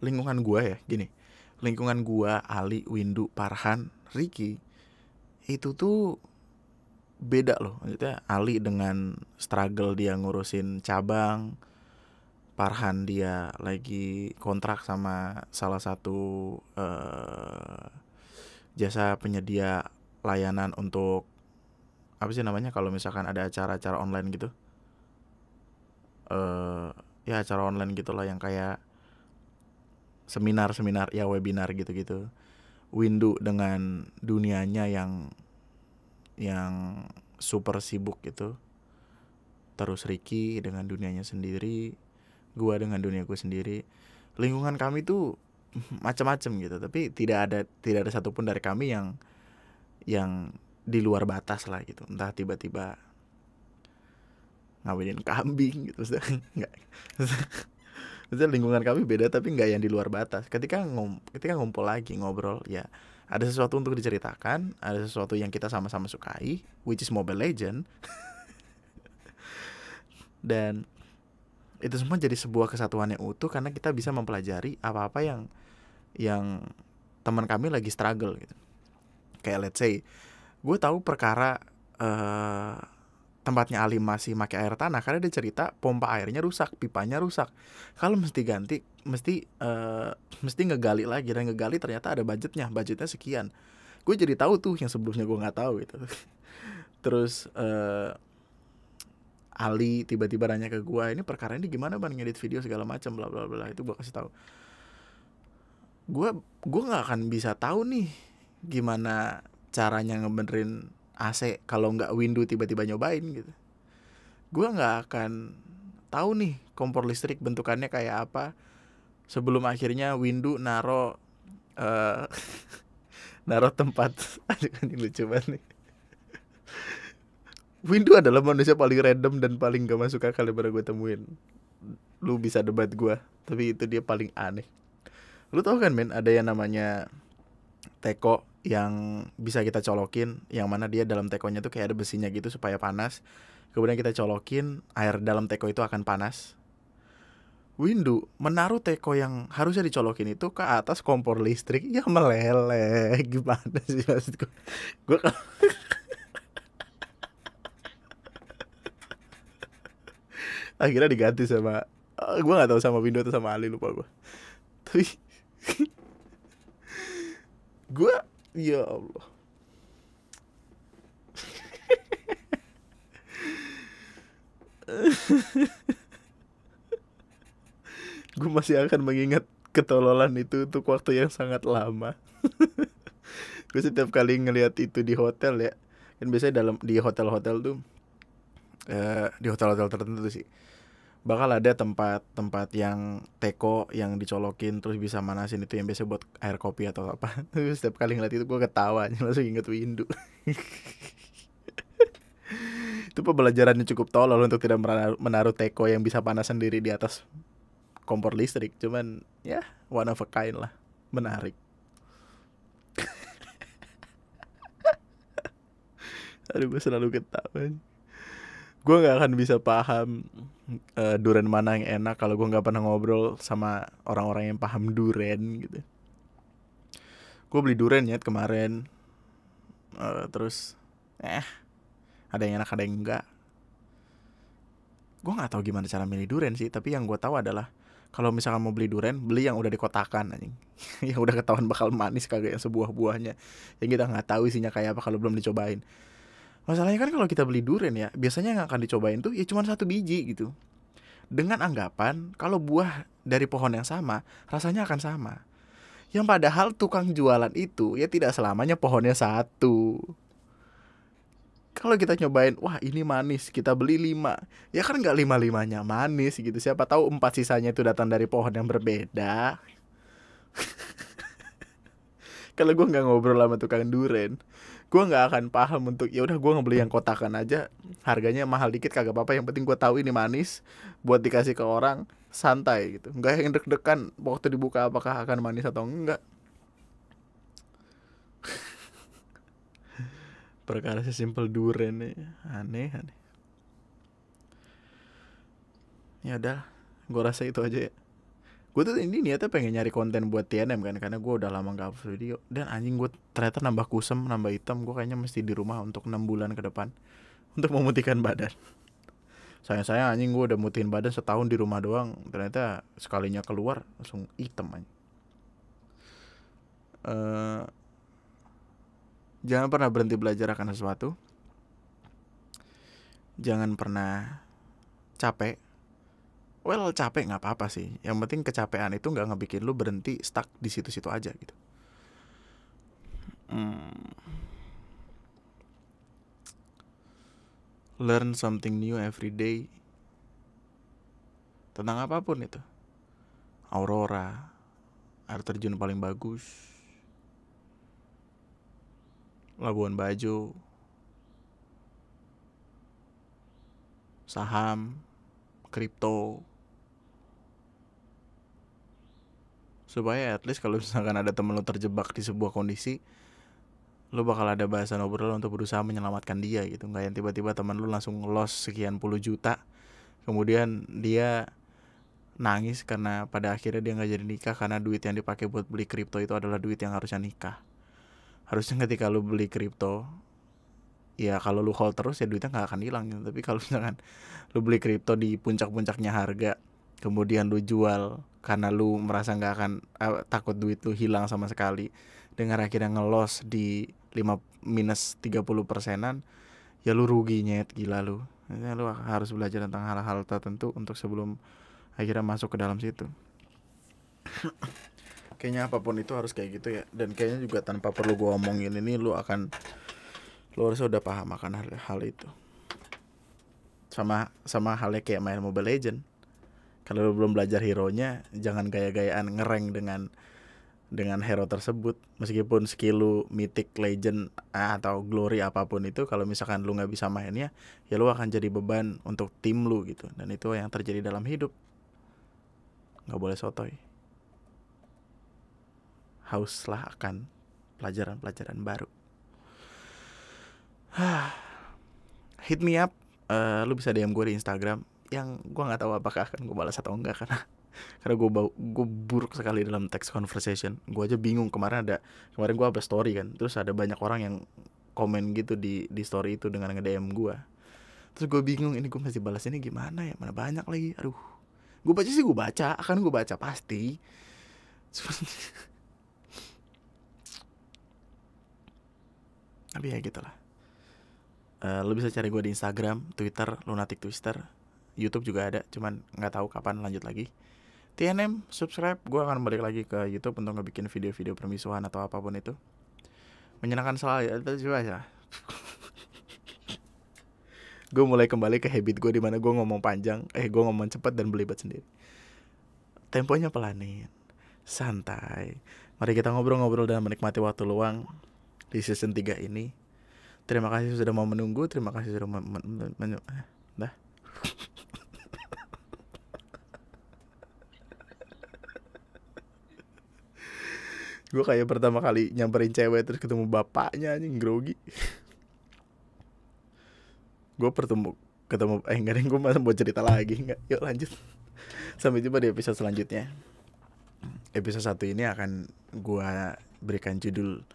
lingkungan gua ya, gini. Lingkungan gua, Ali, Windu, Parhan, Ricky itu tuh beda loh. Maksudnya Ali dengan struggle dia ngurusin cabang, Parhan dia lagi kontrak sama salah satu uh, jasa penyedia layanan untuk apa sih namanya kalau misalkan ada acara-acara online gitu. Uh, ya acara online gitulah yang kayak seminar-seminar ya webinar gitu-gitu. Windu dengan dunianya yang yang super sibuk gitu. Terus Ricky dengan dunianya sendiri gua dengan dunia gue sendiri lingkungan kami tuh macam-macam gitu tapi tidak ada tidak ada satupun dari kami yang yang di luar batas lah gitu entah tiba-tiba ngawinin kambing gitu nggak Maksudnya lingkungan kami beda tapi nggak yang di luar batas. Ketika ngom ketika ngumpul lagi ngobrol ya ada sesuatu untuk diceritakan, ada sesuatu yang kita sama-sama sukai, which is Mobile Legend. Dan itu semua jadi sebuah kesatuan yang utuh karena kita bisa mempelajari apa-apa yang yang teman kami lagi struggle gitu. Kayak let's say gue tahu perkara uh, tempatnya Ali masih pakai air tanah karena dia cerita pompa airnya rusak, pipanya rusak. Kalau mesti ganti, mesti uh, mesti ngegali lagi dan ngegali ternyata ada budgetnya, budgetnya sekian. Gue jadi tahu tuh yang sebelumnya gue nggak tahu gitu. Terus uh, Ali tiba-tiba nanya ke gue ini perkara ini gimana bang ngedit video segala macam bla bla bla. Itu gue kasih tahu. Gue gue nggak akan bisa tahu nih gimana caranya ngebenerin AC kalau nggak window tiba-tiba nyobain gitu. Gue nggak akan tahu nih kompor listrik bentukannya kayak apa. Sebelum akhirnya window naro uh, naro tempat aduh ini lucu banget nih Windu adalah manusia paling random dan paling gak masuk akal yang pernah gue temuin. Lu bisa debat gue Tapi itu dia paling aneh. Lu tau kan men ada yang namanya Teko yang bisa kita colokin yang mana dia dalam tekonya tuh kayak ada besinya gitu supaya panas. Kemudian kita colokin air dalam teko itu akan panas. Windu menaruh teko yang harusnya dicolokin itu ke atas kompor listrik ya meleleh. Gimana sih maksudku gue kalau akhirnya diganti sama uh, gue nggak tahu sama Windu atau sama Ali lupa gue tapi gue Ya Allah. gue masih akan mengingat ketololan itu untuk waktu yang sangat lama. gue setiap kali ngelihat itu di hotel ya, kan biasanya dalam di hotel-hotel tuh, uh, di hotel-hotel tertentu sih. Bakal ada tempat-tempat yang teko yang dicolokin terus bisa manasin itu yang biasa buat air kopi atau apa. Setiap kali ngeliat itu gue ketawa langsung inget windu. Itu pembelajarannya cukup tolol untuk tidak menaruh teko yang bisa panas sendiri di atas kompor listrik. Cuman ya one of a kind lah. Menarik. Aduh gue selalu ketawa gue nggak akan bisa paham uh, duren mana yang enak kalau gue nggak pernah ngobrol sama orang-orang yang paham duren gitu. Gue beli duren ya kemarin. Uh, terus eh ada yang enak ada yang enggak gue nggak tahu gimana cara milih duren sih tapi yang gue tahu adalah kalau misalkan mau beli duren beli yang udah dikotakan anjing. Yang udah ketahuan bakal manis kagak yang sebuah buahnya yang kita nggak tahu isinya kayak apa kalau belum dicobain Masalahnya kan kalau kita beli durian ya, biasanya yang akan dicobain tuh ya cuma satu biji gitu. Dengan anggapan kalau buah dari pohon yang sama, rasanya akan sama. Yang padahal tukang jualan itu ya tidak selamanya pohonnya satu. kalau kita nyobain wah ini manis kita beli lima ya kan nggak lima limanya manis gitu siapa tahu empat sisanya itu datang dari pohon yang berbeda kalau gue nggak ngobrol sama tukang duren gue nggak akan paham untuk ya udah gue ngebeli yang kotakan aja. Harganya mahal dikit kagak apa-apa. Yang penting gue tahu ini manis buat dikasih ke orang santai gitu. Nggak yang deg-degan waktu dibuka apakah akan manis atau enggak. Perkara sesimpel duren nih. Aneh aneh. Ya udah gue rasa itu aja ya gue tuh ini niatnya pengen nyari konten buat TNM kan karena gue udah lama gak upload video. Dan anjing gue ternyata nambah kusem nambah hitam gue kayaknya mesti di rumah untuk enam bulan ke depan. Untuk memutihkan badan. Sayang saya anjing gue udah mutihin badan setahun di rumah doang. Ternyata sekalinya keluar langsung hitam anjing. Uh, jangan pernah berhenti belajar akan sesuatu. Jangan pernah capek well capek nggak apa-apa sih. Yang penting kecapean itu nggak ngebikin lu berhenti stuck di situ-situ aja gitu. Hmm. learn something new every day. Tentang apa pun itu. Aurora air terjun paling bagus. Labuan Bajo. Saham. Kripto supaya at least kalau misalkan ada temen lo terjebak di sebuah kondisi lo bakal ada bahasan obrol untuk berusaha menyelamatkan dia gitu nggak yang tiba-tiba teman lo langsung loss sekian puluh juta kemudian dia nangis karena pada akhirnya dia nggak jadi nikah karena duit yang dipakai buat beli kripto itu adalah duit yang harusnya nikah harusnya ketika lo beli kripto ya kalau lu hold terus ya duitnya nggak akan hilang gitu. tapi kalau misalkan lu beli kripto di puncak-puncaknya harga kemudian lu jual karena lu merasa nggak akan uh, takut duit lu hilang sama sekali. Dengan akhirnya ngelos di 5 minus 30 persenan ya lu rugi nyet. Gila lu. Ya, lu harus belajar tentang hal-hal tertentu untuk sebelum akhirnya masuk ke dalam situ. Kayaknya apa pun itu harus kayak gitu ya. Dan kayaknya juga tanpa perlu gua omongin ini lu akan lu harus udah paham akan hal, hal itu. Sama sama halnya kayak main Mobile Legend kalau lu belum belajar hero nya jangan gaya-gayaan ngereng dengan dengan hero tersebut. Meskipun skill lu mythic legend ah, atau glory apa pun itu kalau misalkan lu nggak bisa mainnya ya lu akan jadi beban untuk tim lu gitu. Dan itu yang terjadi dalam hidup. Nggak boleh sotoy. Hauslah akan pelajaran-pelajaran baru. Hit me up uh, lu bisa DM gue di Instagram yang gue nggak tahu apakah akan gue balas atau enggak karena karena gue gue buruk sekali dalam text conversation. Gue aja bingung kemarin ada kemarin gue apa story kan terus ada banyak orang yang komen gitu di di story itu dengan nge DM gue terus gue bingung ini gue masih balas ini gimana ya mana banyak lagi? Aduh. Gue baca sih gue baca akan gue baca pasti. Tapi ya gitulah. Uh, lo bisa cari gue di Instagram Twitter lunatic twister YouTube juga ada cuman nggak tahu kapan lanjut lagi. TNM subscribe. Gue akan balik lagi ke YouTube untuk ngebikin video-video permisuhan atau apa pun itu. Menyenangkan selalu ya coba ya. Gue mulai kembali ke habit gue di mana gue ngomong panjang eh gue ngomong cepat dan belibet sendiri. Temponya pelanin santai. Mari kita ngobrol-ngobrol dan menikmati waktu luang di season 3 ini. Terima kasih sudah mau menunggu terima kasih sudah men, men, men, men, dah gue kayak pertama kali nyamperin cewek terus ketemu bapaknya anjing grogi. Gue pertemu ketemu eh enggak gue masih mau cerita lagi enggak yuk lanjut. Sampai jumpa di episode selanjutnya. Episode satu ini akan gue berikan judul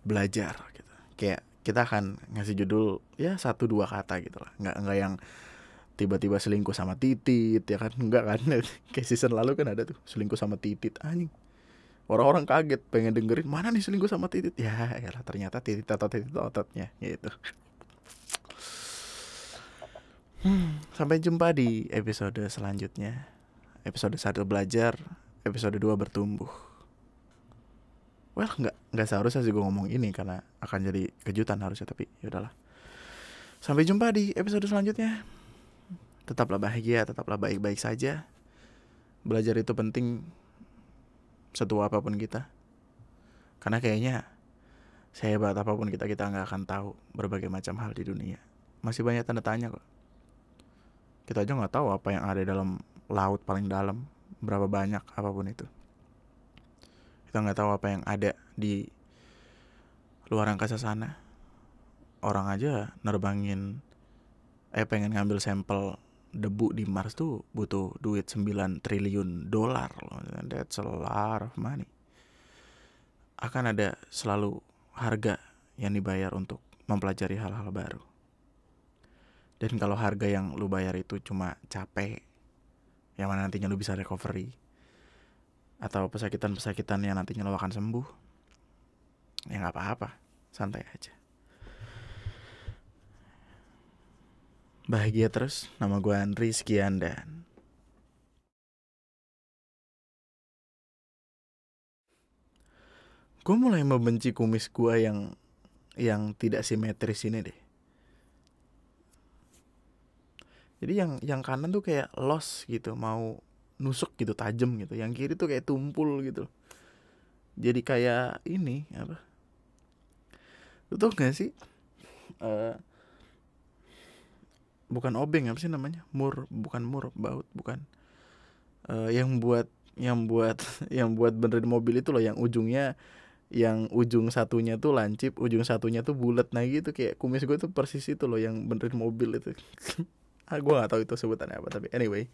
belajar gitu. Kayak kita akan ngasih judul ya satu dua kata gitu lah. Nggak nggak yang tiba-tiba selingkuh sama titit ya kan? Enggak kan? Kayak season lalu kan ada tuh selingkuh sama titit anjing orang-orang kaget pengen dengerin mana nih selingkuh sama titit? Ya ya ternyata titit atau titit ototnya gitu. Hmm, sampai jumpa di episode selanjutnya. Episode satu belajar episode 2 bertumbuh. Well nggak nggak seharusnya sih gue ngomong ini karena akan jadi kejutan harusnya tapi ya udahlah. Sampai jumpa di episode selanjutnya. Tetaplah bahagia, tetaplah baik-baik saja. Belajar itu penting setua apa pun kita. Karena kayaknya sehebat apa pun kita, kita nggak akan tahu berbagai macam hal di dunia. Masih banyak tanda tanya kok. Kita aja nggak tahu apa yang ada dalam laut paling dalam, berapa banyak apa pun itu. Kita nggak tahu apa yang ada di luar angkasa sana orang aja nerbangin eh pengen ngambil sampel debu di Mars tuh butuh duit 9 triliun dolar. That's a lot of money. Akan ada selalu harga yang dibayar untuk mempelajari hal-hal baru. Dan kalau harga yang lu bayar itu cuma capek, yang mana nantinya lu bisa recovery, atau pesakitan-pesakitan yang nantinya lu akan sembuh, ya nggak apa-apa, santai aja. Bahagia terus, nama gue Andri, sekian dan... Gue mulai membenci kumis gue yang yang tidak simetris ini deh. Jadi yang yang kanan tuh kayak los gitu, mau nusuk gitu tajam gitu. Yang kiri tuh kayak tumpul gitu. Jadi kayak ini apa? Lu tau gak sih? Uh, bukan obeng apa sih namanya? Mur bukan mur baut bukan. Uh, yang buat yang buat yang buat benerin mobil itu loh yang ujungnya yang ujung satunya tuh lancip ujung satunya tuh bulat. Nah gitu kayak kumis gue tuh persis itu loh yang benerin mobil itu. Ah gue gak tahu itu sebutannya apa tapi anyway.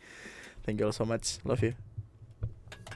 Thank you all so much. Love you